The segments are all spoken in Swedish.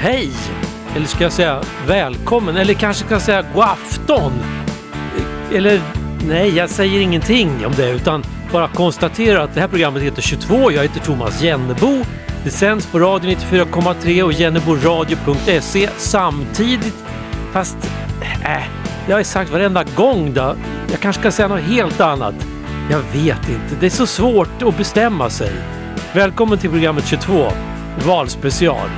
Hej! Eller ska jag säga välkommen? Eller kanske ska jag säga god afton? Eller nej, jag säger ingenting om det utan bara konstaterar att det här programmet heter 22. Jag heter Thomas Jennebo. Det sänds på radio 94,3 och jenneboradio.se samtidigt. Fast, äh, det har jag sagt varenda gång då. Jag kanske ska säga något helt annat. Jag vet inte. Det är så svårt att bestämma sig. Välkommen till programmet 22, valspecial.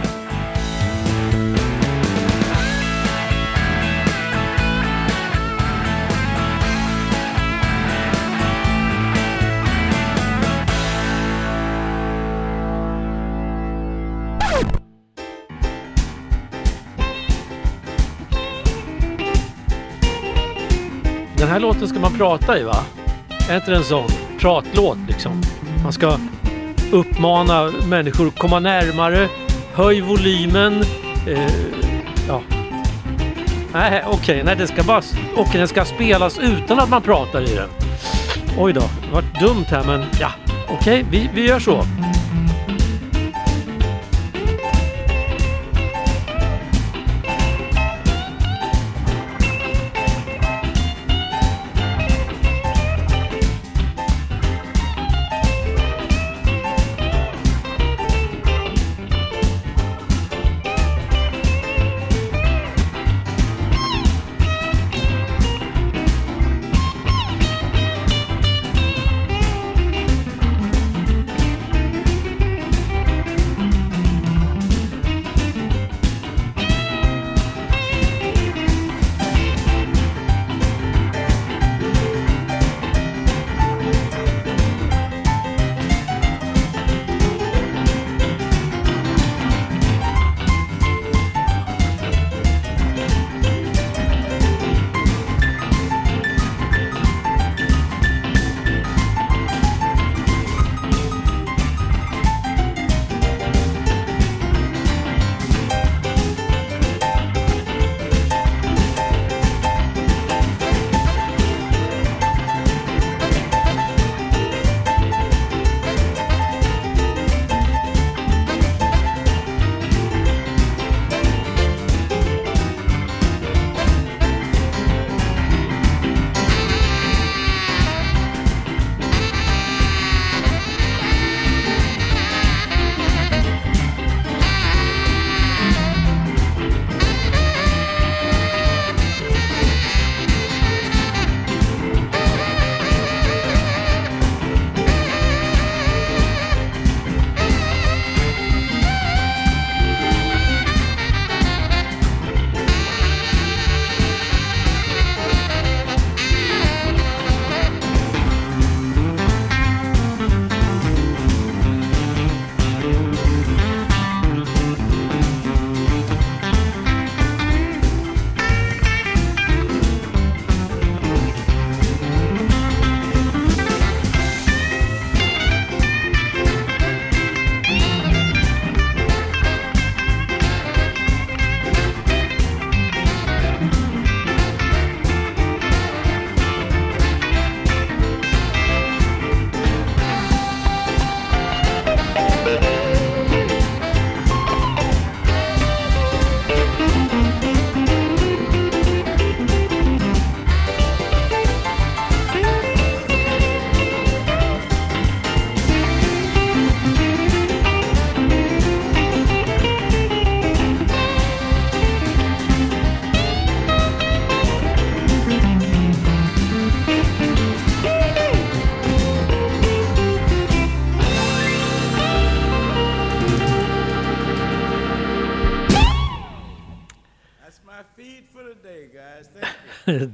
Låten ska man prata i va? Är inte det en sån pratlåt liksom? Man ska uppmana människor att komma närmare, höj volymen. Eh, ja. Nej, okej, okay, nej, den ska bara... Okay, den ska spelas utan att man pratar i den. Oj då, det vart dumt här men ja, okej, okay, vi, vi gör så.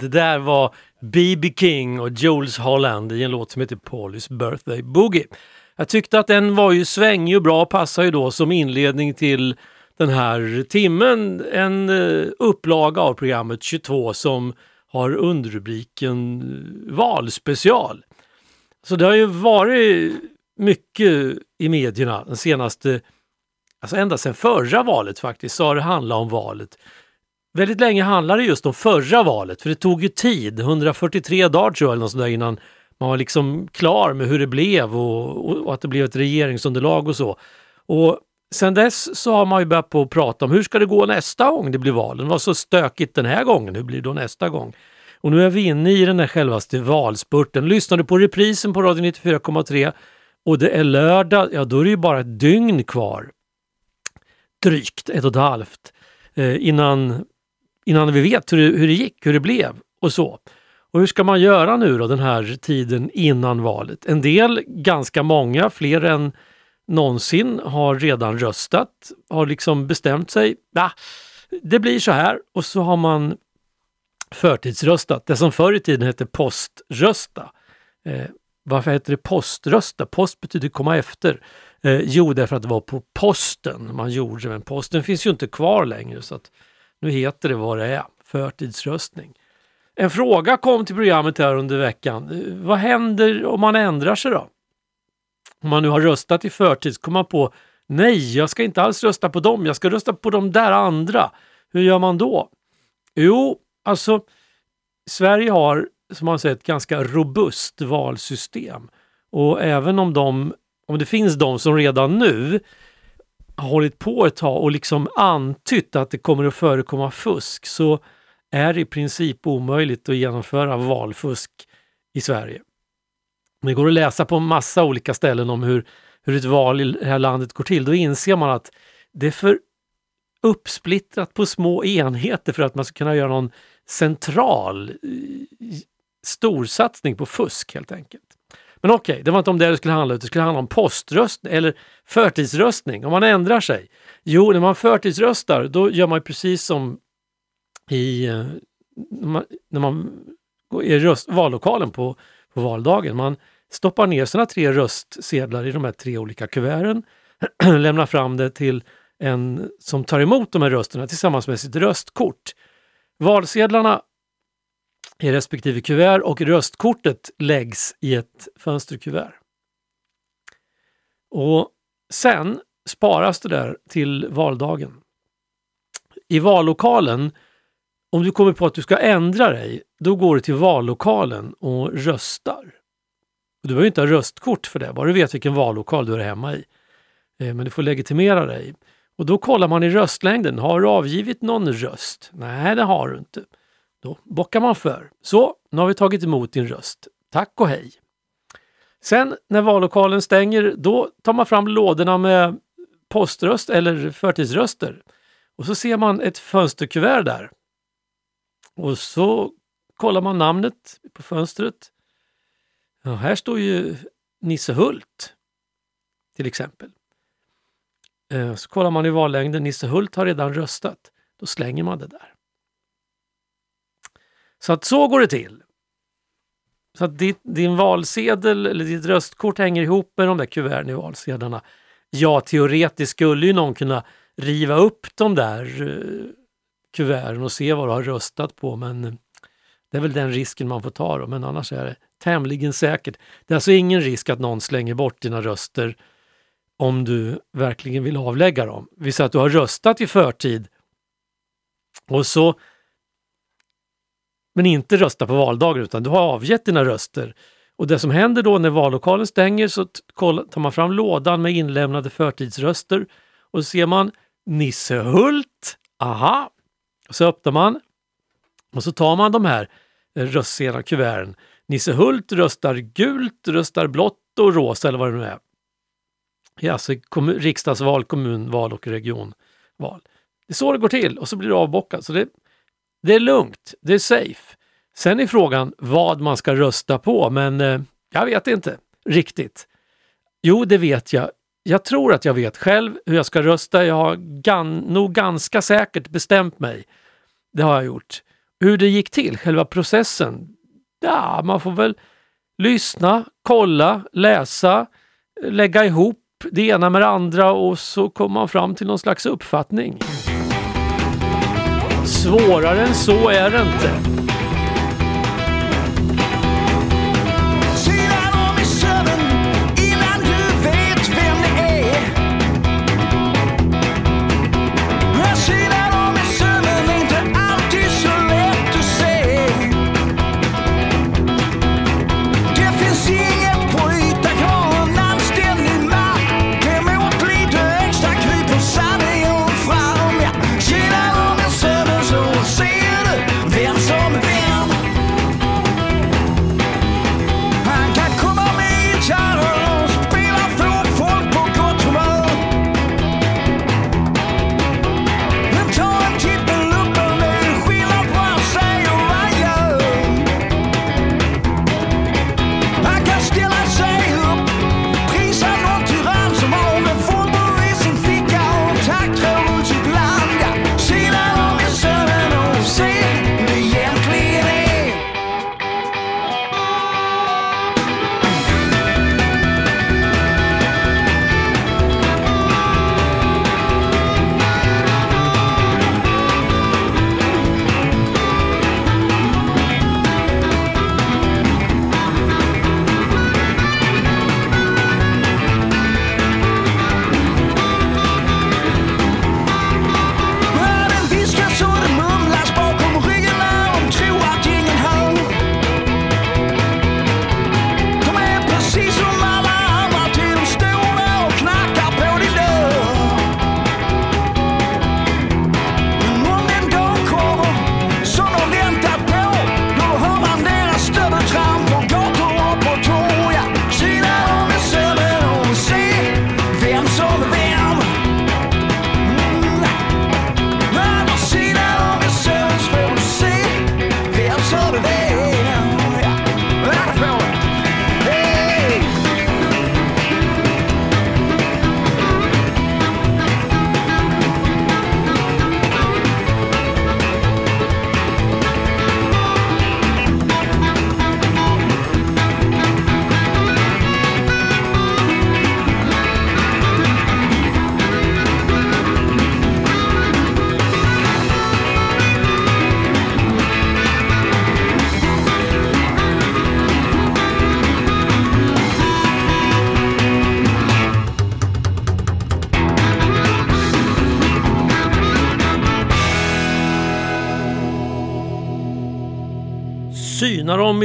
Det där var B.B. King och Jules Holland i en låt som heter Paulys Birthday Boogie. Jag tyckte att den var ju svängig och bra och passar ju då som inledning till den här timmen. En eh, upplaga av programmet 22 som har underrubriken eh, valspecial. Så det har ju varit mycket i medierna den senaste, alltså ända sedan förra valet faktiskt, så har det handlat om valet väldigt länge handlade det just om förra valet, för det tog ju tid, 143 dagar tror jag, eller något sådär, innan man var liksom klar med hur det blev och, och, och, att det blev ett regeringsunderlag och så. Och sen dess så har man ju börjat på att prata om hur ska det gå nästa gång det blir val? Det var så stökigt den här gången, hur blir det då nästa gång? Och nu är vi inne i den här självaste valspurten. Lyssnar du på reprisen på Radio 94,3 och det är lördag, ja då är det ju bara ett dygn kvar. Drygt ett och ett halvt eh, innan, innan vi vet hur, hur det gick, hur det blev och så. Och hur ska man göra nu då den här tiden innan valet? En del, ganska många, fler än någonsin har redan röstat, har liksom bestämt sig. Nah, det blir så här och så har man förtidsröstat. Det som förr i tiden hette poströsta. Eh, varför heter det poströsta? Post betyder komma efter. Eh, jo, därför att det var på posten man gjorde men posten finns ju inte kvar längre så att nu heter det vad det är, förtidsröstning. En fråga kom till programmet här under veckan. Vad händer om man ändrar sig då? Om man nu har röstat i förtid så kommer man på nej, jag ska inte alls rösta på dem, jag ska rösta på de där andra. Hur gör man då? Jo, alltså Sverige har som man säger ett ganska robust valsystem. Och även om, de, om det finns de som redan nu hållit på ett tag och liksom antytt att det kommer att förekomma fusk så är det i princip omöjligt att genomföra valfusk i Sverige. Det går att läsa på massa olika ställen om hur, hur ett val i det här landet går till. Då inser man att det är för uppsplittrat på små enheter för att man ska kunna göra någon central eh, storsatsning på fusk helt enkelt. Men okej, okay, det var inte om det det skulle handla utan det skulle handla om poströstning eller förtidsröstning, om man ändrar sig. Jo, när man förtidsröstar då gör man precis som i, eh, när man går i röst, vallokalen på, på valdagen. Man stoppar ner sina tre röstsedlar i de här tre olika kuverten, lämnar fram det till en som tar emot de här rösterna tillsammans med sitt röstkort. Valsedlarna i respektive kuvert och röstkortet läggs i ett fönsterkuvert. Och sen sparas det där till valdagen. I vallokalen, om du kommer på att du ska ändra dig, då går du till vallokalen och röstar. Du behöver inte ha röstkort för det, bara du vet vilken vallokal du är hemma i. Eh, men du får legitimera dig. Och då kollar man i röstlängden. Har du avgivit någon röst? Nej, det har du inte. Då bockar man för. Så, nu har vi tagit emot din röst. Tack och hej! Sen när vallokalen stänger, då tar man fram lådorna med poströst eller förtidsröster. Och så ser man ett fönsterkuvert där. Och så kollar man namnet på fönstret. Ja, här står ju Nisse Hult till exempel. Eh, så kollar man i vallängden, Nisse Hult har redan röstat. Då slänger man det där. Så att så går det till. Så att ditt, din valsedel eller ditt röstkort hänger ihop med de där kuverten i valsedlarna. Ja, teoretiskt skulle ju någon kunna riva upp de där uh, kuverten och se vad du har röstat på men eh, det är väl den risken man får ta då, men annars är det tämligen säkert. Det är alltså ingen risk att någon slänger bort dina röster om du verkligen vill avlägga dem. Vi säger att du har röstat i förtid och så men inte rösta på valdagen utan du har avgett dina röster. Och det som händer då när vallokalen stänger så tar man fram lådan med inlämnade förtidsröster och så ser man Nisse Hult. Aha! Och så öppnar man och så tar man de här eh, röstsedlarna, kuverten. Nisse Hult röstar gult, röstar blått och rosa eller vad det nu är. Det är alltså riksdagsval, kommunval och regionval. Det är så det går till och så blir det avbockat. Så det, det är lugnt, det är safe. Sen är frågan vad man ska rösta på, men eh, jag vet inte riktigt. Jo, det vet jag. Jag tror att jag vet själv hur jag ska rösta. Jag har gan nog ganska säkert bestämt mig. Det har jag gjort. Hur det gick till, själva processen? Ja, man får väl lyssna, kolla, läsa, lägga ihop det ena med det andra och så kommer man fram till någon slags uppfattning. Svårare än så är det inte.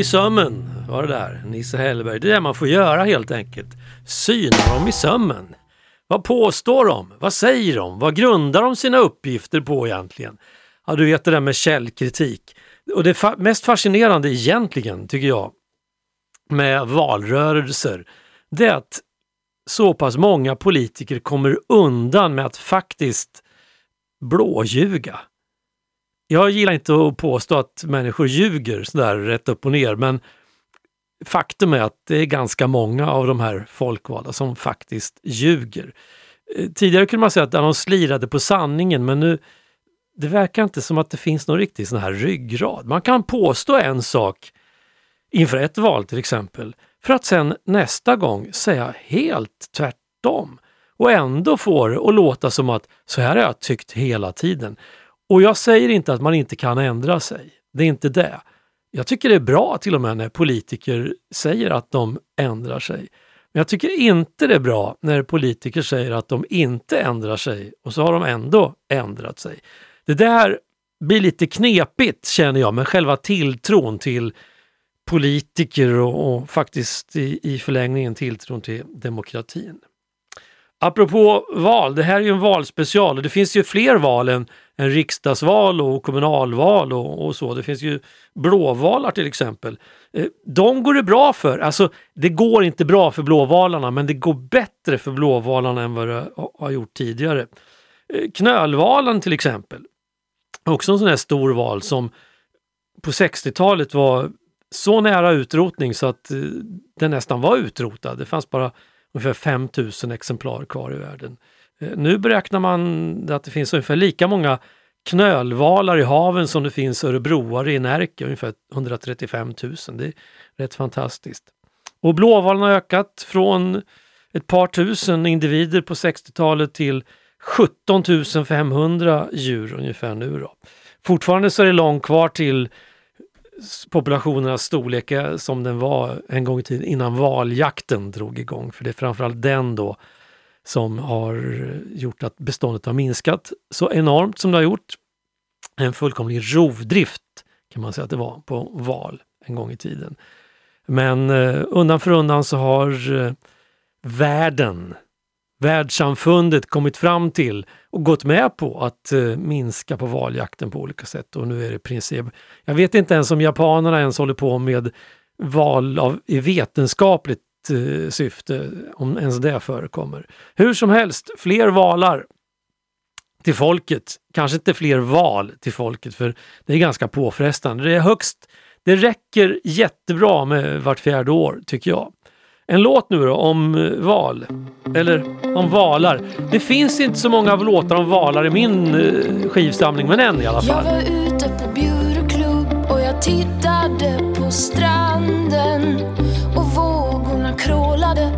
I sömmen. Var det där? Nisse Hellberg. Det är det man får göra helt enkelt. Syna dem i sömmen. Vad påstår de? Vad säger de? Vad grundar de sina uppgifter på egentligen? Ja, du vet det där med källkritik. Och det fa mest fascinerande egentligen, tycker jag, med valrörelser, det är att så pass många politiker kommer undan med att faktiskt blåljuga. Jag gillar inte att påstå att människor ljuger sådär rätt upp och ner, men faktum är att det är ganska många av de här folkvalda som faktiskt ljuger. Eh, tidigare kunde man säga att de slirade på sanningen, men nu det verkar inte som att det finns någon riktig sån här ryggrad. Man kan påstå en sak inför ett val till exempel, för att sen nästa gång säga helt tvärtom och ändå få det att låta som att så här har jag tyckt hela tiden. Och jag säger inte att man inte kan ändra sig. Det är inte det. Jag tycker det är bra till och med när politiker säger att de ändrar sig. Men jag tycker inte det är bra när politiker säger att de inte ändrar sig och så har de ändå ändrat sig. Det där blir lite knepigt känner jag med själva tilltron till politiker och, och faktiskt i, i förlängningen tilltron till demokratin. Apropå val, det här är ju en valspecial och det finns ju fler val än, än riksdagsval och kommunalval och, och, så. Det finns ju blåvalar till exempel. Eh, de går det bra för. Alltså, det går inte bra för blåvalarna men det går bättre för blåvalarna än vad det har gjort tidigare. Eh, knölvalen till exempel. Också en sån här stor val som på 60-talet var så nära utrotning så att eh, den nästan var utrotad. Det fanns bara ungefär 5000 exemplar kvar i världen. Eh, nu beräknar man att det finns ungefär lika många knölvalar i haven som det finns örebroare i Närke, ungefär 135 000. Det är rätt fantastiskt. Och blåvalen har ökat från ett par tusen individer på 60-talet till 17 500 djur ungefär nu. Då. Fortfarande så är det långt kvar till populationernas storlek som den var en gång i tiden innan valjakten drog igång. För det är framförallt den då som har gjort att beståndet har minskat så enormt som det har gjort. En fullkomlig rovdrift kan man säga att det var på val en gång i tiden. Men eh, undan för undan så har eh, världen världssamfundet kommit fram till och gått med på att eh, minska på valjakten på olika sätt. Och nu är det princip. Jag vet inte ens om japanerna ens håller på med val av, i vetenskapligt eh, syfte, om ens det förekommer. Hur som helst, fler valar till folket. Kanske inte fler val till folket för det är ganska påfrestande. Det är högst det räcker jättebra med vart fjärde år tycker jag. En låt nu då om eh, val. Eller om valar. Det finns inte så många låtar om valar i min eh, skivsamling, men en i alla fall. Jag var ute på Bjurklubb och jag tittade på stranden och vågorna krålade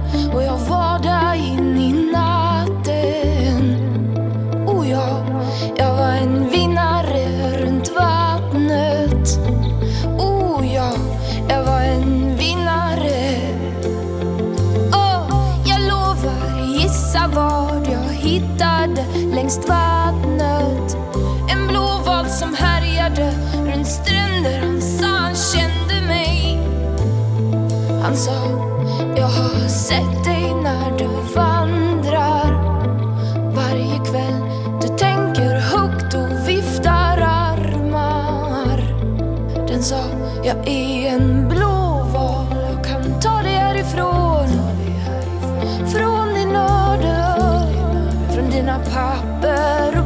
längst vattnet. En blåval som härjade runt stränder. Han sa han kände mig. Han sa, jag har sett dig när du vandrar. Varje kväll du tänker högt och viftar armar. Den sa, jag är en blåval, från dina papper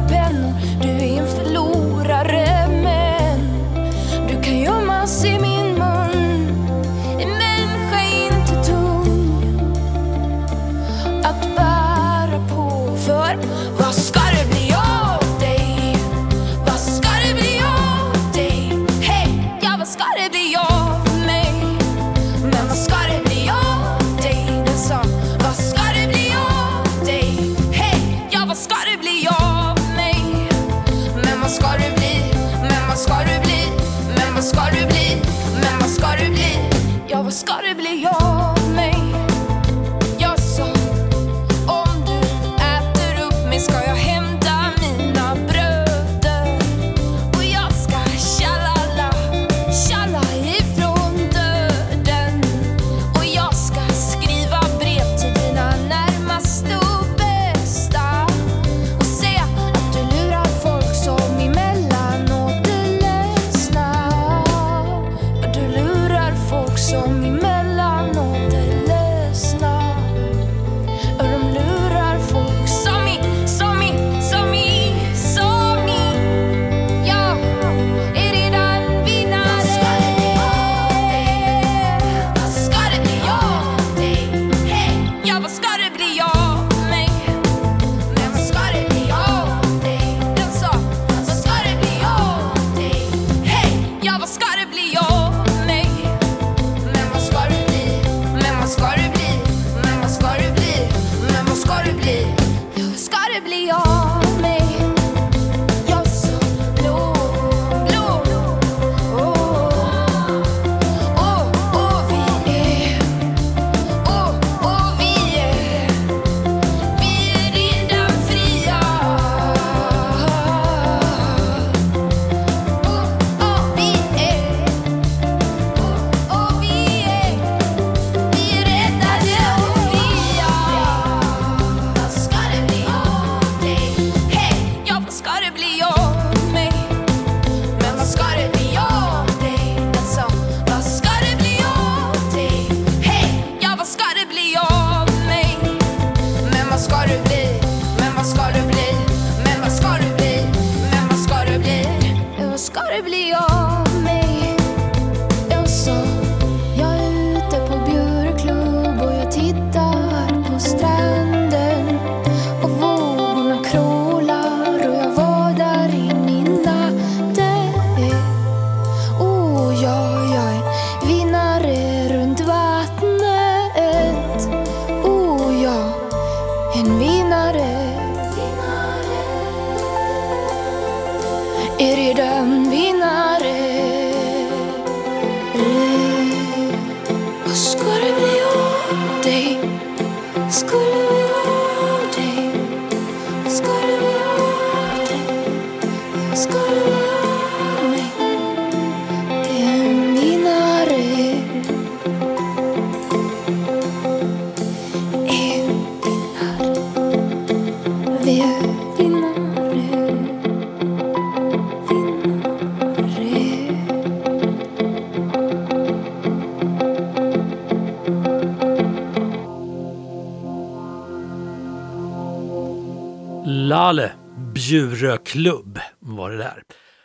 klubb var det där.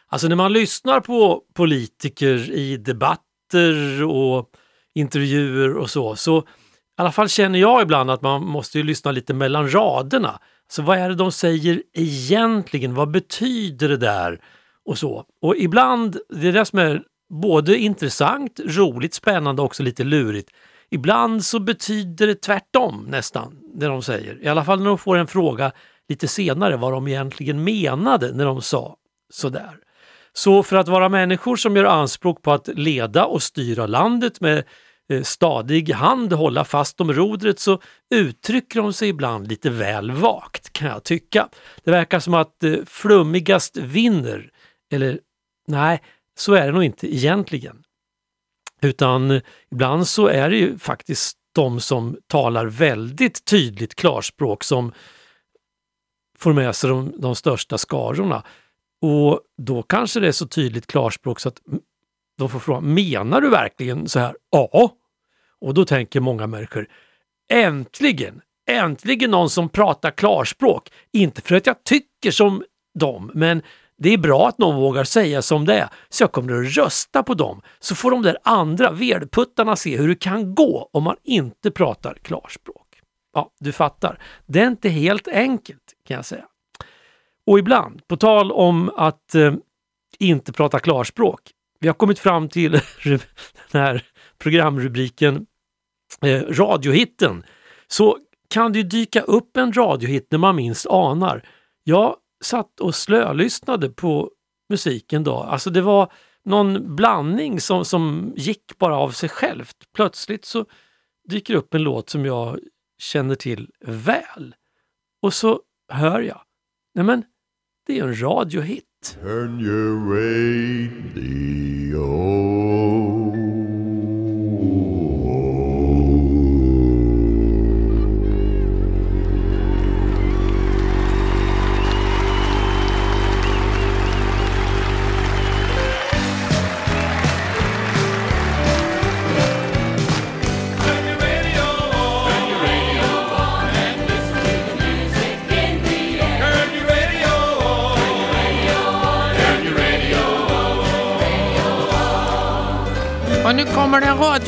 Alltså när man lyssnar på politiker i debatter och intervjuer och så, så i alla fall känner jag ibland att man måste ju lyssna lite mellan raderna. Så vad är det de säger egentligen? Vad betyder det där? Och så. Och ibland, det är det som är både intressant, roligt, spännande och också lite lurigt. Ibland så betyder det tvärtom nästan, det de säger. I alla fall när de får en fråga lite senare vad de egentligen menade när de sa sådär. Så för att vara människor som gör anspråk på att leda och styra landet med eh, stadig hand hålla fast om rodret så uttrycker de sig ibland lite väl vagt kan jag tycka. Det verkar som att eh, flummigast vinner. Eller nej, så är det nog inte egentligen. Utan eh, ibland så är det ju faktiskt de som talar väldigt tydligt klarspråk som får med sig de, de största skarorna. Och då kanske det är så tydligt klarspråk så att de får frågan, menar du verkligen så här? Ja. Och då tänker många människor, äntligen, äntligen någon som pratar klarspråk. Inte för att jag tycker som dem, men det är bra att någon vågar säga som det är. Så jag kommer att rösta på dem. Så får de där andra vedputtarna se hur det kan gå om man inte pratar klarspråk. Ja, du fattar. Det är inte helt enkelt kan jag säga. Och ibland, på tal om att eh, inte prata klarspråk. Vi har kommit fram till den här programrubriken eh, radiohitten. Så kan det ju dyka upp en radiohit när man minst anar. Jag satt och slölyssnade på musiken då. Alltså det var någon blandning som, som gick bara av sig självt. Plötsligt så dyker upp en låt som jag känner till väl. Och så hör jag, nej men det är en radiohit. Turn your way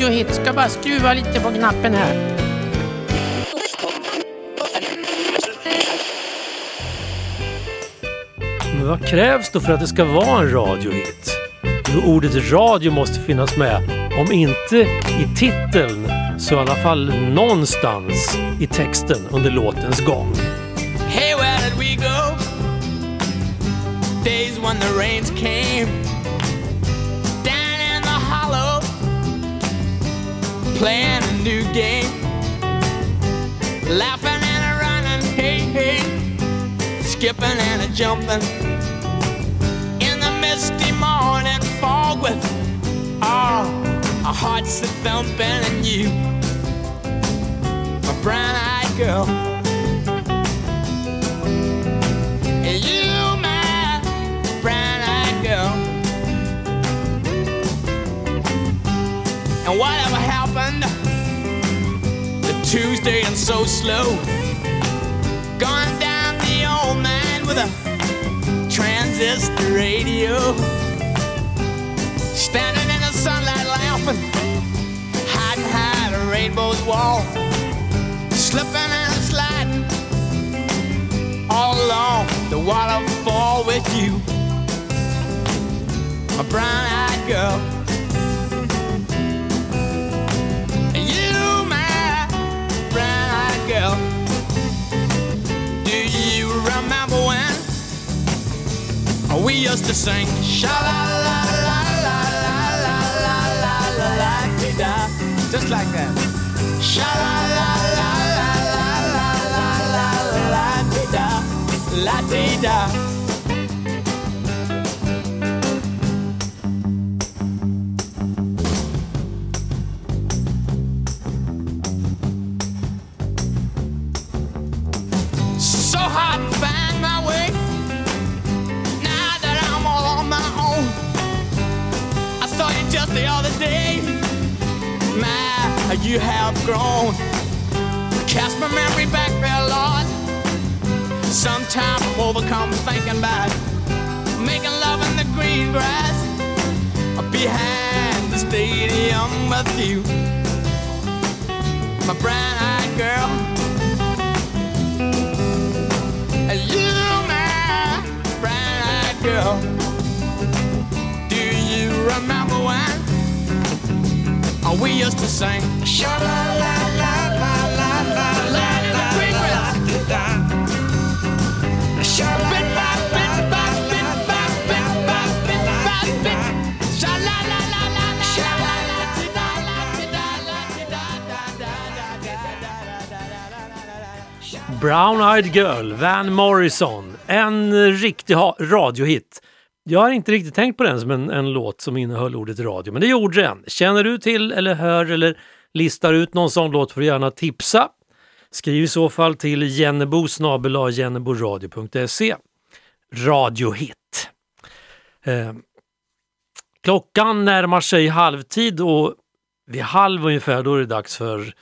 radiohit. Ska bara skruva lite på knappen här. Men vad krävs då för att det ska vara en radiohit? Jo, ordet radio måste finnas med. Om inte i titeln så i alla fall någonstans i texten under låtens gång. Hey, where did we go? Days when the rains came playing a new game, laughing and a running, hey, hey, skipping and a jumping in the misty morning fog with all our hearts a thumping and you, my brown-eyed girl. And you, my brown-eyed girl. And whatever Tuesday and so slow? Gone down the old man with a transistor radio. Standing in the sunlight laughing, hiding behind a rainbow's wall. Slipping and sliding all along the waterfall with you. A brown eyed girl. We used to sing sha la la la la la la la la la la da just like that sha la la la la la la la la la da la da the other day. My, you have grown. Cast my memory back there, Lord. Sometimes I'm overcome thinking about making love in the green grass behind the stadium with you. My brown eyed girl. You, my brown eyed girl. Do you remember when we used to sing? Sha la la la la la la la la la la Sha bit bit bit bit bit bit Sha la la la la la Sha la la la la Brown Eyed Girl, Van Morrison. En riktig radiohit. Jag har inte riktigt tänkt på den som en, en låt som innehöll ordet radio, men det gjorde den. Känner du till eller hör eller listar ut någon sån låt får du gärna tipsa. Skriv i så fall till jennebo jenneboradio.se. Radiohit. Eh, klockan närmar sig halvtid och vid halv ungefär då är det dags för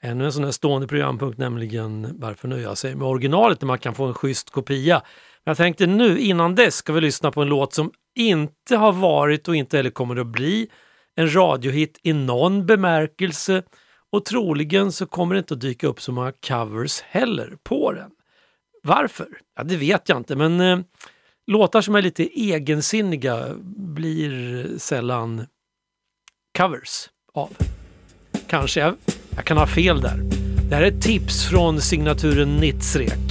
Ännu en sån här stående programpunkt, nämligen Varför nöja sig med originalet när man kan få en schysst kopia. Jag tänkte nu, innan dess, ska vi lyssna på en låt som inte har varit och inte heller kommer att bli en radiohit i någon bemärkelse och troligen så kommer det inte att dyka upp så många covers heller på den. Varför? Ja, det vet jag inte, men eh, låtar som är lite egensinniga blir sällan covers av. Kanske, jag, jag kan ha fel där. Det här är ett tips från signaturen Nitzrek.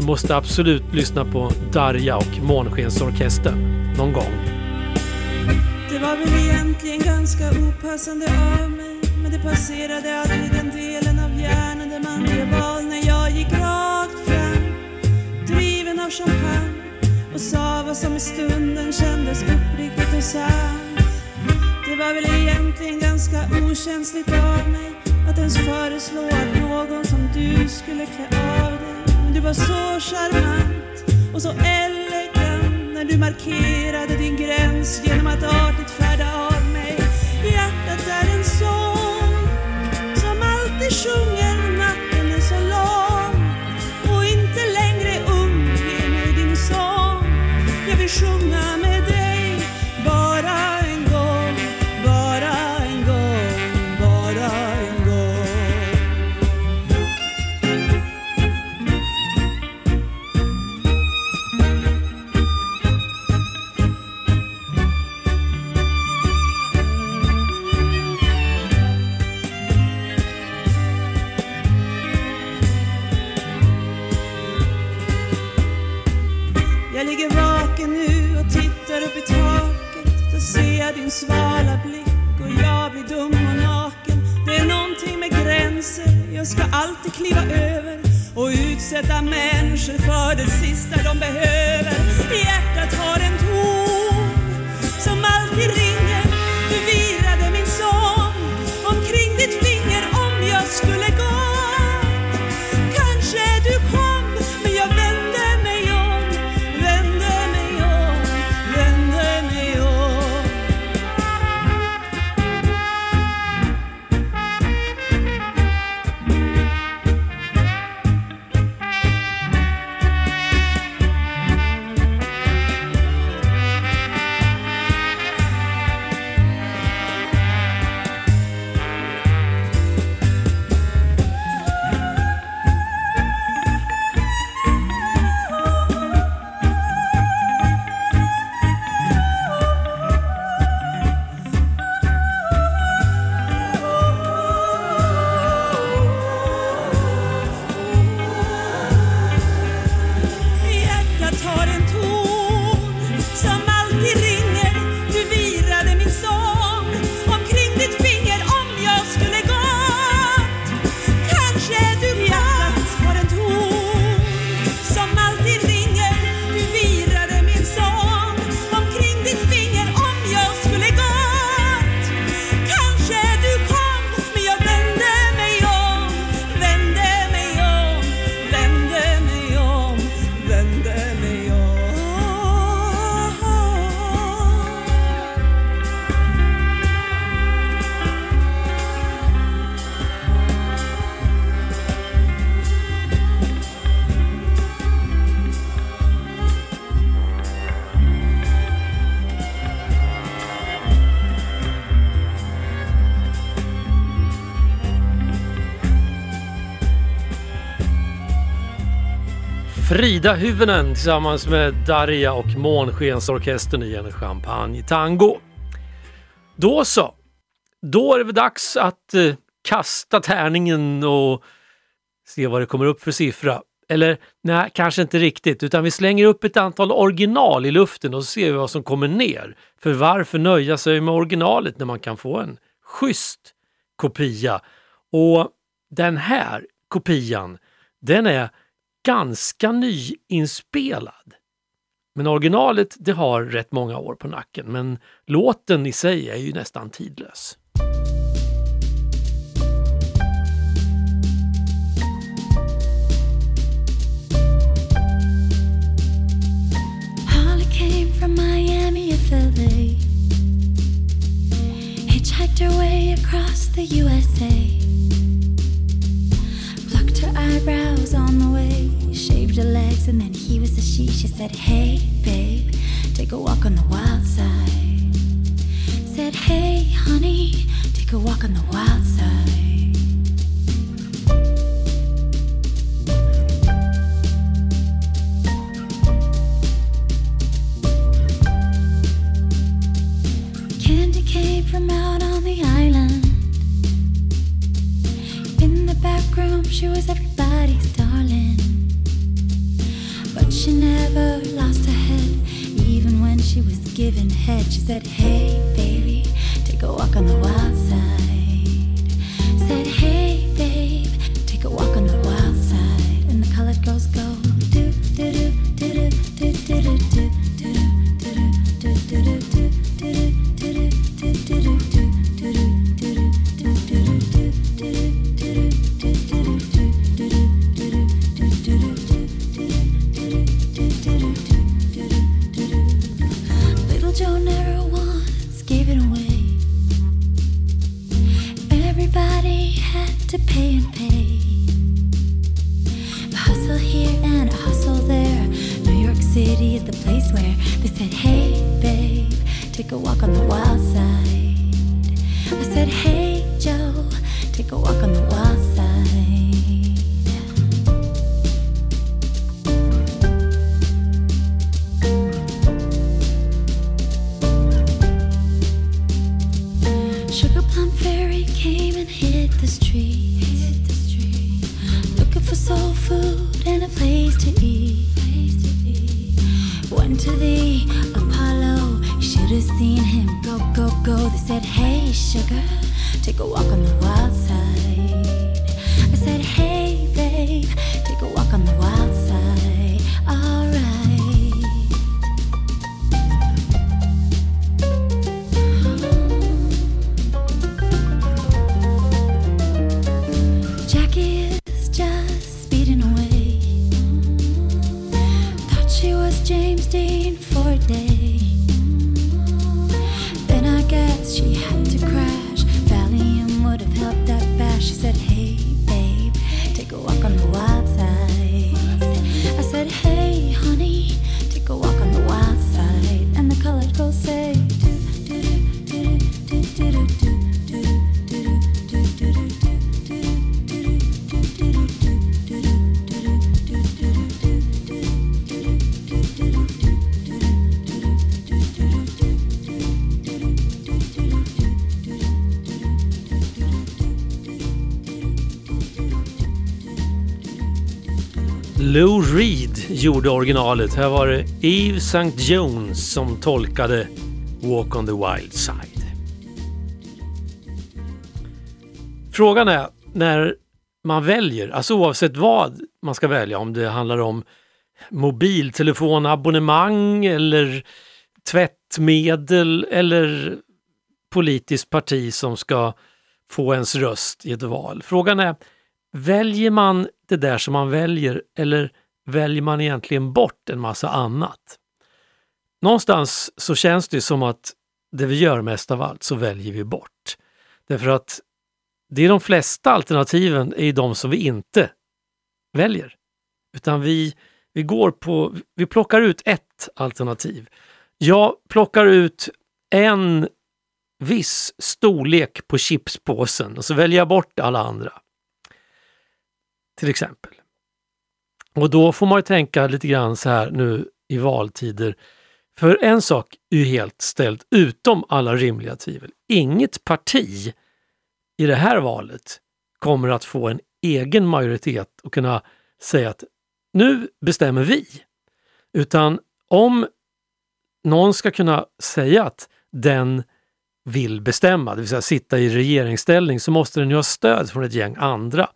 Du måste absolut lyssna på Darja och Månskensorkestern någon gång. Det var väl egentligen ganska opassande av mig Men det passerade aldrig den delen av hjärnan där man blev val När jag gick rakt fram, driven av champagne Och sa vad som i stunden kändes uppriktigt och sant Det var väl egentligen ganska okänsligt av mig Att ens föreslå att någon som du skulle klä av dig du var så charmant och så elegant när du markerade din gräns genom att artigt färda av mig. Hjärtat är en sång som alltid sjunger natten är så lång och inte längre ung, ge mig din sång. Jag vill sjunga Ida Hyvönen tillsammans med Darja och Månskensorkestern i en champagne-tango. Då så. Då är det väl dags att eh, kasta tärningen och se vad det kommer upp för siffra. Eller nej, kanske inte riktigt, utan vi slänger upp ett antal original i luften och så ser vi vad som kommer ner. För varför nöja sig med originalet när man kan få en schysst kopia? Och den här kopian, den är ganska nyinspelad. Men originalet det har rätt många år på nacken, men låten i sig är ju nästan tidlös. Holly came from Miami of LA. Hitchhiked her way across the USA. Her eyebrows on the way. Shaved her legs and then he was a she. She said, Hey, babe, take a walk on the wild side. Said, Hey, honey, take a walk on the wild side. Gjorde originalet. Här var det Eve St. Jones som tolkade Walk on the Wild Side. Frågan är när man väljer, alltså oavsett vad man ska välja, om det handlar om mobiltelefonabonnemang eller tvättmedel eller politiskt parti som ska få ens röst i ett val. Frågan är, väljer man det där som man väljer eller väljer man egentligen bort en massa annat? Någonstans så känns det som att det vi gör mest av allt så väljer vi bort. Därför att det är de flesta alternativen är de som vi inte väljer. Utan vi, vi går på, vi plockar ut ett alternativ. Jag plockar ut en viss storlek på chipspåsen och så väljer jag bort alla andra. Till exempel. Och då får man ju tänka lite grann så här nu i valtider. För en sak är ju helt ställt utom alla rimliga tvivel. Inget parti i det här valet kommer att få en egen majoritet och kunna säga att nu bestämmer vi. Utan om någon ska kunna säga att den vill bestämma, det vill säga sitta i regeringsställning, så måste den ju ha stöd från ett gäng andra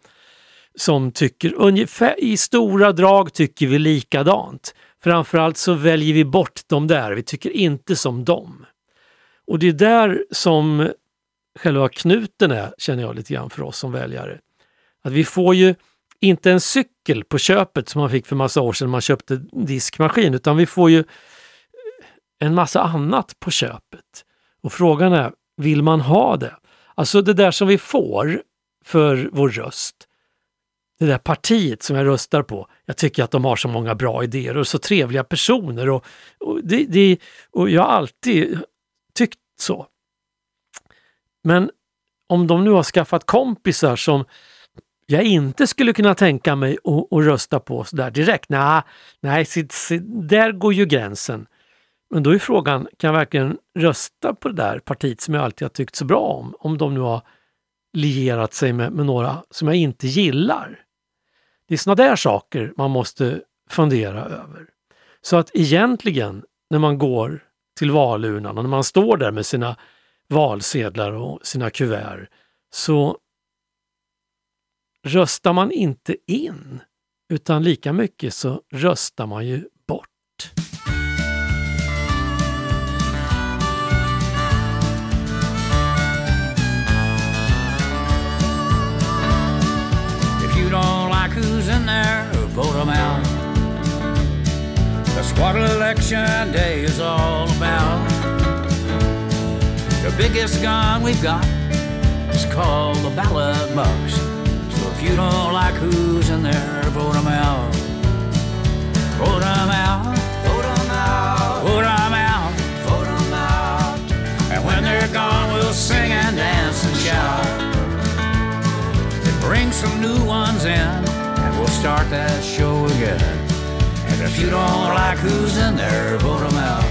som tycker ungefär i stora drag tycker vi likadant. Framförallt så väljer vi bort de där, vi tycker inte som dem. Och det är där som själva knuten är, känner jag lite grann för oss som väljare. Att vi får ju inte en cykel på köpet som man fick för massa år sedan man köpte diskmaskin, utan vi får ju en massa annat på köpet. Och frågan är, vill man ha det? Alltså det där som vi får för vår röst, det där partiet som jag röstar på, jag tycker att de har så många bra idéer och så trevliga personer och, och, det, det, och jag har alltid tyckt så. Men om de nu har skaffat kompisar som jag inte skulle kunna tänka mig att, rösta på sådär direkt. Nah, nej, nej, där går ju gränsen. Men då är frågan, kan jag verkligen rösta på det där partiet som jag alltid har tyckt så bra om? Om de nu har lierat sig med, med några som jag inte gillar. Det är sådana där saker man måste fundera över. Så att egentligen när man går till valurnan och när man står där med sina valsedlar och sina kuvert så röstar man inte in utan lika mycket så röstar man ju what election day is all about. The biggest gun we've got is called the ballot box. So if you don't like who's in there, vote them out. Vote them out. Vote them out. Vote them out. Vote them out. And when they're gone, we'll sing and dance and shout. Then bring some new ones in, and we'll start that show again. If you don't like who's in there, vote them out.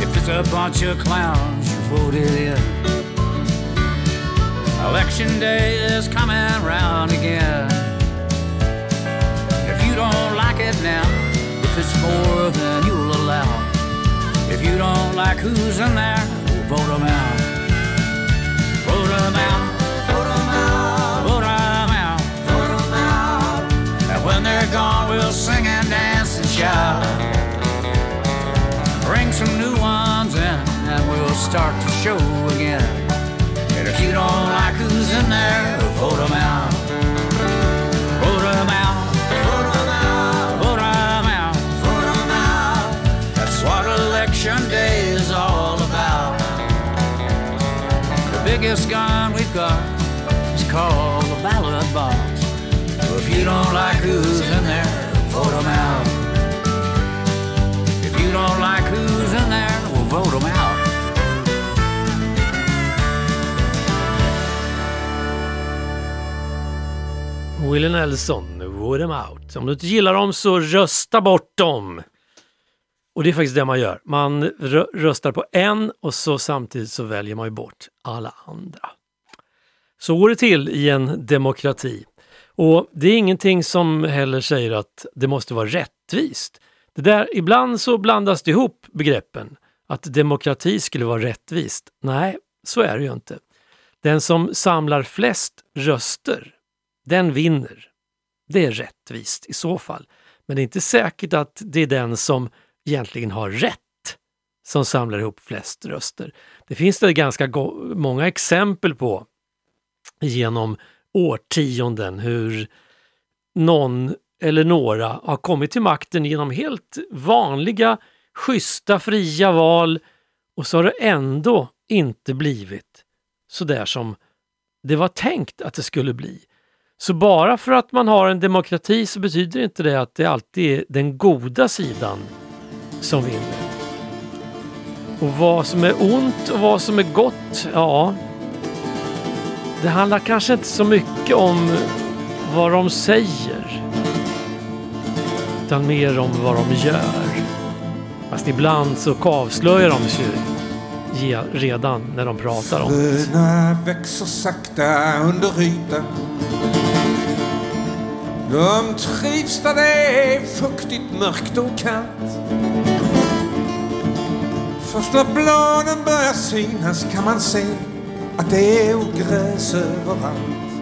If it's a bunch of clowns you voted in. Election day is coming round again. If you don't like it now, if it's more than you'll allow, if you don't like who's in there, vote them out. Vote them out. Vote out. Vote out. Vote out. And when they're gone, we'll sing and dance and shout. Bring some new ones in, and we'll start the show again. You don't like who's in there, vote them out. Vote out. Vote out. Vote out. That's what election day is all about. The biggest gun we've got is called the ballot box. So if you don't like who's in there, vote them out. If you don't like who's in there, we'll vote them out. Willie Nelson, Wood them out. Om du inte gillar dem så rösta bort dem. Och det är faktiskt det man gör. Man rö röstar på en och så samtidigt så väljer man ju bort alla andra. Så går det till i en demokrati. Och det är ingenting som heller säger att det måste vara rättvist. Det där, ibland så blandas det ihop begreppen. Att demokrati skulle vara rättvist. Nej, så är det ju inte. Den som samlar flest röster, den vinner. Det är rättvist i så fall. Men det är inte säkert att det är den som egentligen har rätt som samlar ihop flest röster. Det finns det ganska många exempel på genom årtionden hur någon eller några har kommit till makten genom helt vanliga, schyssta, fria val och så har det ändå inte blivit så där som det var tänkt att det skulle bli. Så bara för att man har en demokrati så betyder inte det att det alltid är den goda sidan som vinner. Och vad som är ont och vad som är gott, ja. Det handlar kanske inte så mycket om vad de säger. Utan mer om vad de gör. Fast ibland så avslöjar de sig ju redan när de pratar om det. Fröna växer sakta under ytan. De trivs där det är fuktigt, mörkt och kallt. Först när bladen börjar synas kan man se att det är ogräs överallt.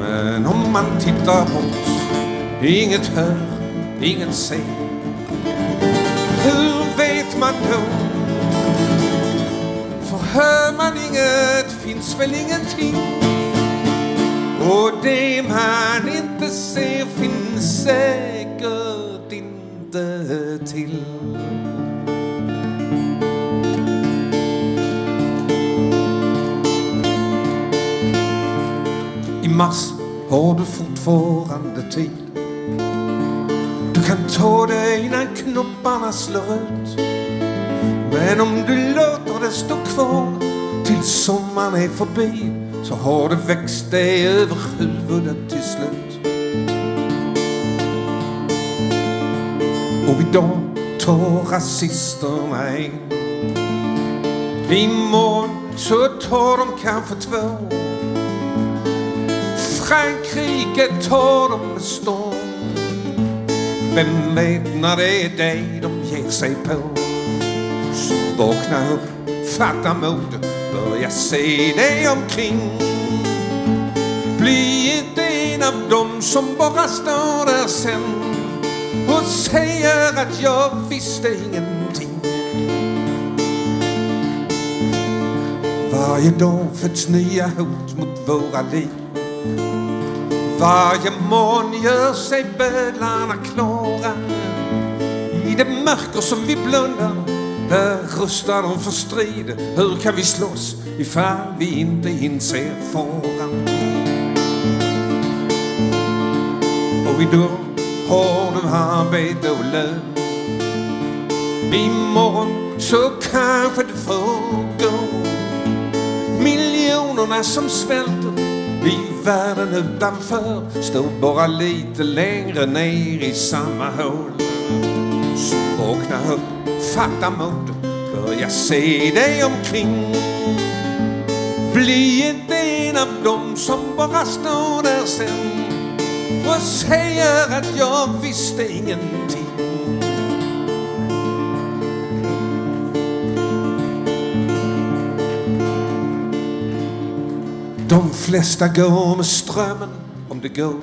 Men om man tittar bort, inget hör, ingen ser. Hur vet man då? För hör man inget finns väl ingenting. Och det man inte ser finns säkert inte till. I mars har du fortfarande tid. Du kan ta det innan knopparna slår ut. Men om du låter det stå kvar tills sommaren är förbi så har det växt dig över huvudet till slut. Och idag tar rasisterna in. Imorgon så tar de kanske två. Frankrike tar de med storm. Vem vet när det är dig de ger sig på? Så vakna upp, fatta mod, jag se dig omkring. Bli inte en av dem som bara står där sen och säger att jag visste ingenting. Varje dag föds nya hot mot våra liv. Varje morgon gör sig bödlarna klara. I det mörker som vi blundar, där rustar de för strid. Hur kan vi slåss ifall vi inte inser faran? Och idag har du arbete och lön. Imorgon så kanske du får gå. Miljonerna som svälter i världen utanför står bara lite längre ner i samma hål. Så vakna upp, fatta mod, börja se dig omkring. Bli inte en av dem som bara står där sen och säger att jag visste ingenting. De flesta går med strömmen om det går.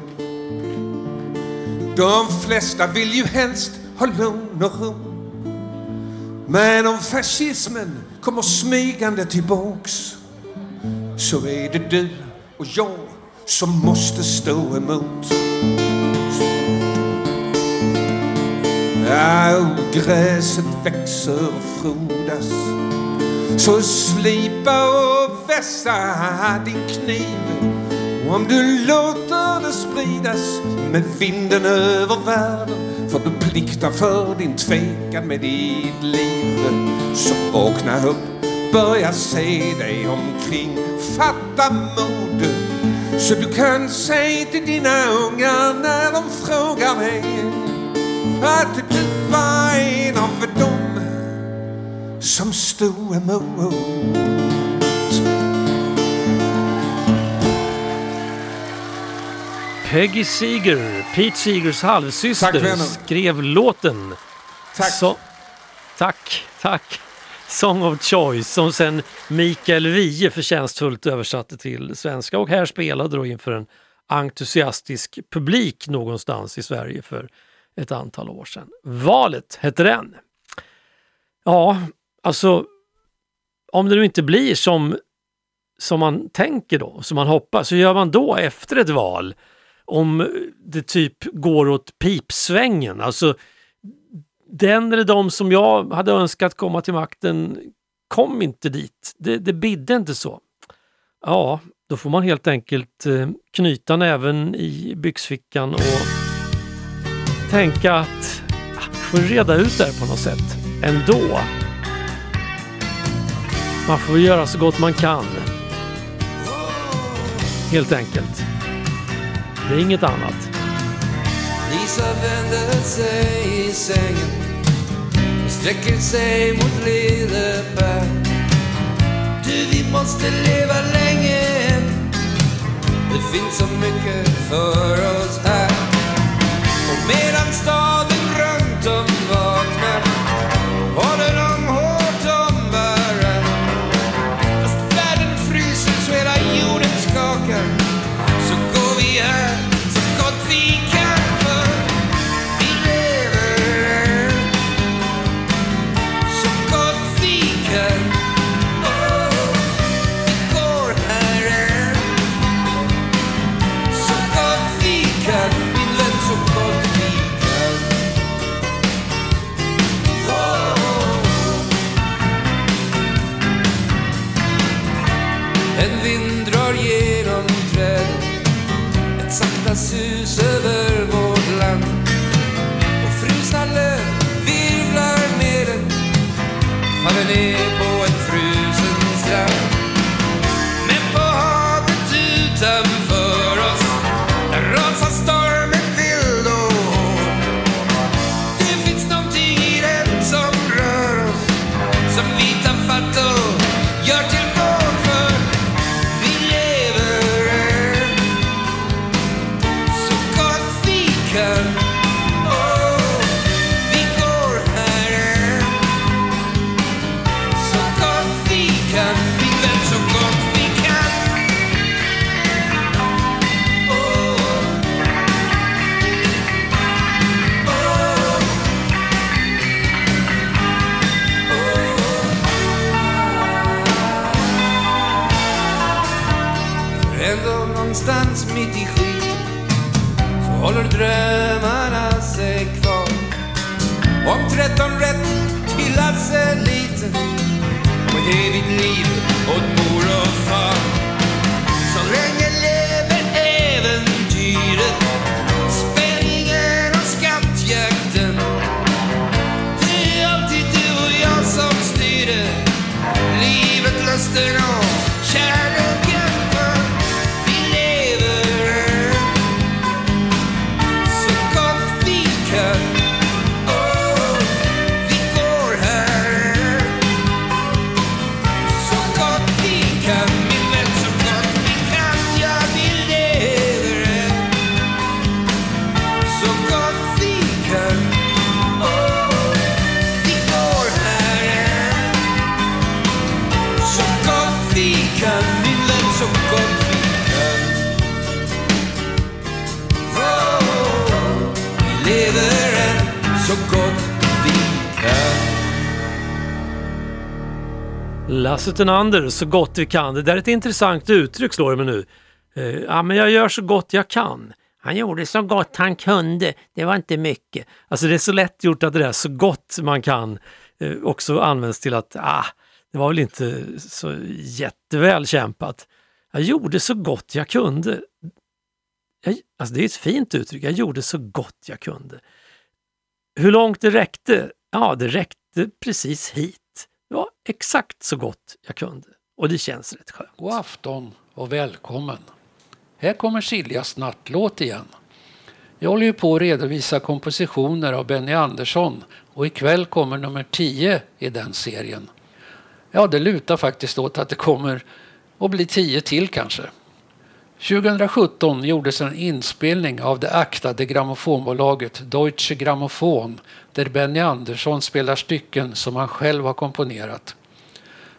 De flesta vill ju helst ha lugn och ro. Men om fascismen kommer smygande tillbaks så är det du och jag som måste stå emot. Ja, ogräset växer och frodas så slipa och vässa din kniv och om du låter det spridas med vinden över världen för du pliktar för din tvekan med ditt liv så vakna upp, börja se dig omkring fatta mod så du kan säga till dina ungar när de frågar dig att du var en av dem som stod emot. Peggy Seeger, Pete Seegers halvsyster, skrev låten. Tack. Så, tack, tack. Song of Choice som sen Mikael Wiehe förtjänstfullt översatte till svenska och här spelade då inför en entusiastisk publik någonstans i Sverige för ett antal år sedan. Valet hette den. Ja, alltså om det nu inte blir som, som man tänker då, som man hoppas, så gör man då efter ett val? Om det typ går åt pipsvängen, alltså den eller de som jag hade önskat komma till makten kom inte dit. Det, det bidde inte så. Ja, då får man helt enkelt eh, knyta näven i byxfickan och tänka att ah, får reda ut det här på något sätt ändå. Man får göra så gott man kan. Helt enkelt. Det är inget annat. Lisa vänder sig i sängen och sträcker sig mot Lilleberg. Du, vi måste leva länge än. Det finns så mycket för oss här. Och medan staden En vind drar genom träden. Ett sakta sus över liten. Och ett evigt liv Lasse Tenander, så gott vi kan. Det där är ett intressant uttryck slår det mig nu. Eh, ja, men jag gör så gott jag kan. Han gjorde så gott han kunde. Det var inte mycket. Alltså det är så lätt gjort att det där så gott man kan eh, också används till att ah, det var väl inte så jätteväl kämpat. Jag gjorde så gott jag kunde. Jag, alltså det är ett fint uttryck, jag gjorde så gott jag kunde. Hur långt det räckte? Ja, det räckte precis hit. Exakt så gott jag kunde och det känns rätt skönt. God afton och välkommen. Här kommer Siljas nattlåt igen. Jag håller ju på att redovisa kompositioner av Benny Andersson och ikväll kommer nummer 10 i den serien. Ja, det lutar faktiskt åt att det kommer att bli 10 till kanske. 2017 gjordes en inspelning av det aktade grammofonbolaget Deutsche Grammophon där Benny Andersson spelar stycken som han själv har komponerat.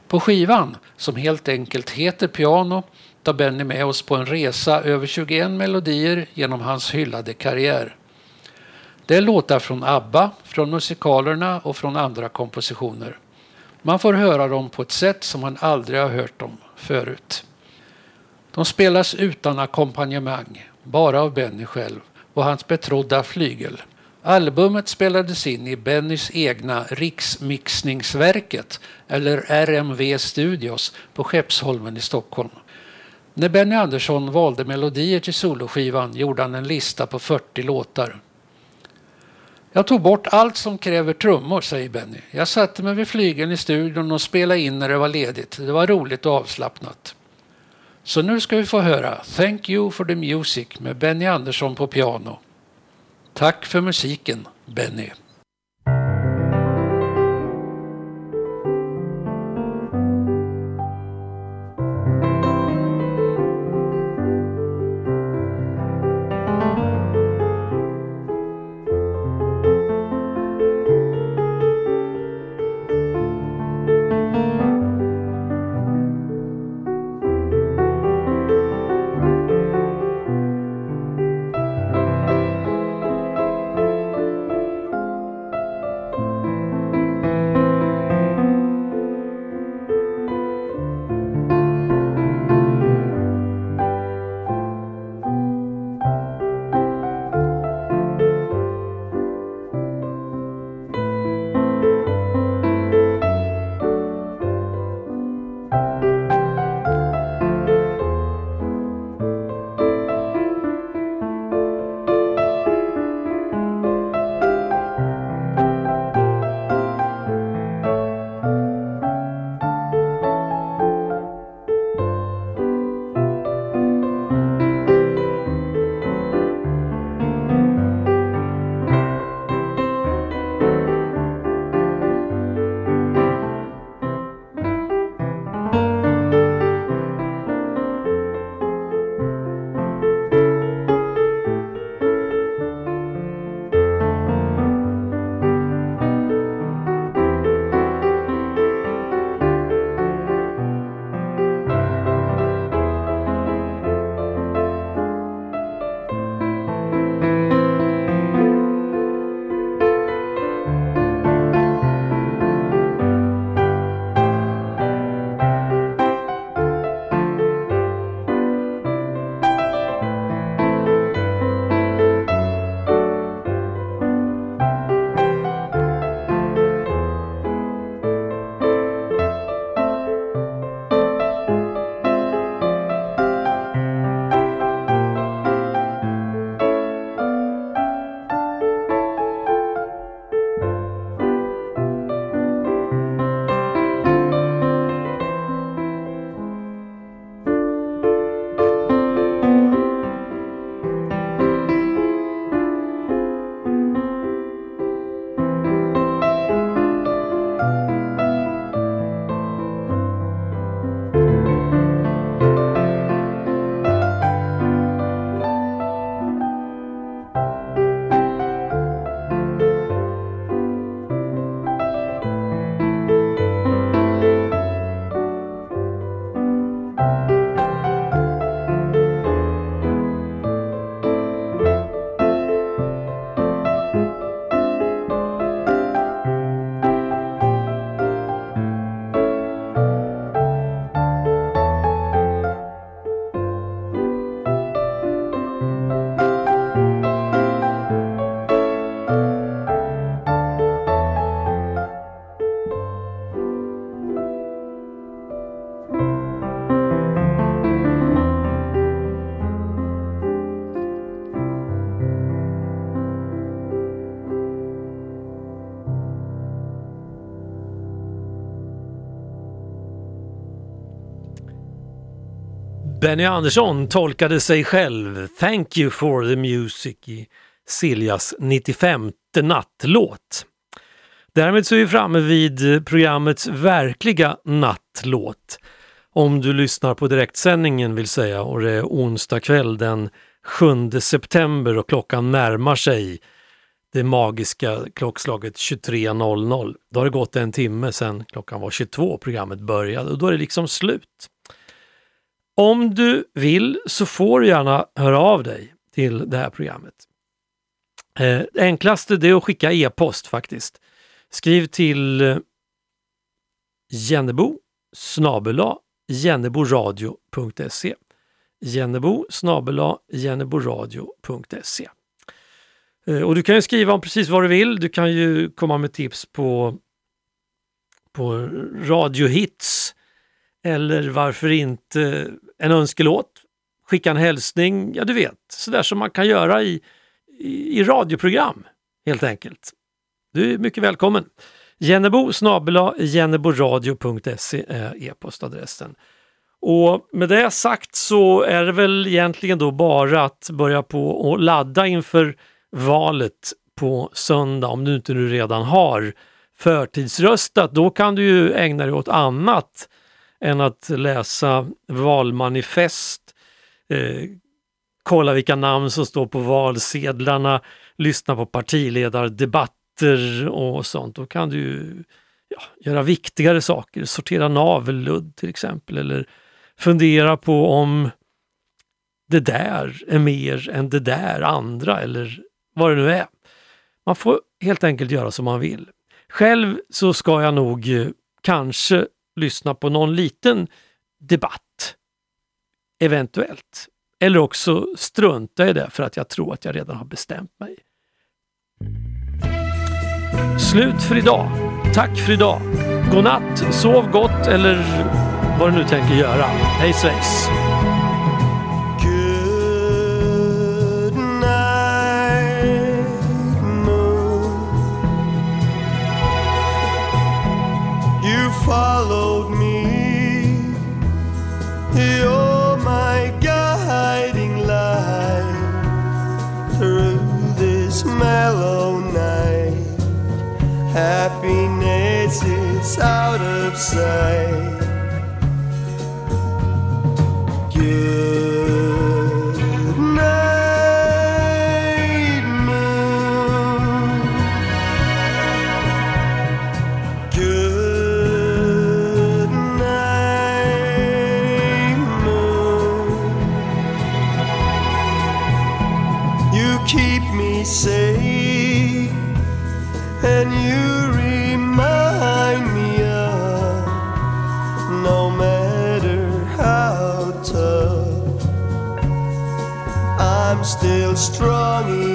På skivan, som helt enkelt heter Piano, tar Benny med oss på en resa över 21 melodier genom hans hyllade karriär. Det är låtar från ABBA, från musikalerna och från andra kompositioner. Man får höra dem på ett sätt som man aldrig har hört dem förut. De spelas utan ackompanjemang, bara av Benny själv och hans betrodda flygel. Albumet spelades in i Bennys egna Riksmixningsverket eller RMV Studios på Skeppsholmen i Stockholm. När Benny Andersson valde melodier till soloskivan gjorde han en lista på 40 låtar. Jag tog bort allt som kräver trummor, säger Benny. Jag satte mig vid flygeln i studion och spelade in när det var ledigt. Det var roligt och avslappnat. Så nu ska vi få höra Thank you for the music med Benny Andersson på piano. Tack för musiken, Benny. Benny Andersson tolkade sig själv Thank you for the music i Siljas 95 nattlåt. Därmed så är vi framme vid programmets verkliga nattlåt. Om du lyssnar på direktsändningen vill säga och det är onsdag kväll den 7 september och klockan närmar sig det magiska klockslaget 23.00. Då har det gått en timme sedan klockan var 22 programmet började och då är det liksom slut. Om du vill så får du gärna höra av dig till det här programmet. Eh, enklaste det är att skicka e-post faktiskt. Skriv till eh, Jennebo snabela jenneboradio.se Jennebo snabela jenneboradio.se eh, Och du kan ju skriva om precis vad du vill. Du kan ju komma med tips på, på radiohits eller varför inte en önskelåt? Skicka en hälsning, ja du vet, sådär som man kan göra i, i, i radioprogram helt enkelt. Du är mycket välkommen. Jennebo snabela jenneboradio.se är e-postadressen. Och med det sagt så är det väl egentligen då bara att börja på och ladda inför valet på söndag om du inte nu redan har förtidsröstat. Då kan du ju ägna dig åt annat än att läsa valmanifest, eh, kolla vilka namn som står på valsedlarna, lyssna på partiledardebatter och sånt. Då kan du ja, göra viktigare saker, sortera navelludd till exempel eller fundera på om det där är mer än det där andra eller vad det nu är. Man får helt enkelt göra som man vill. Själv så ska jag nog eh, kanske lyssna på någon liten debatt. Eventuellt. Eller också strunta i det för att jag tror att jag redan har bestämt mig. Slut för idag. Tack för idag. Godnatt, sov gott eller vad du nu tänker göra. Hej svejs! Followed me. You're my guiding light through this mellow night. Happiness is out of sight. Good still strong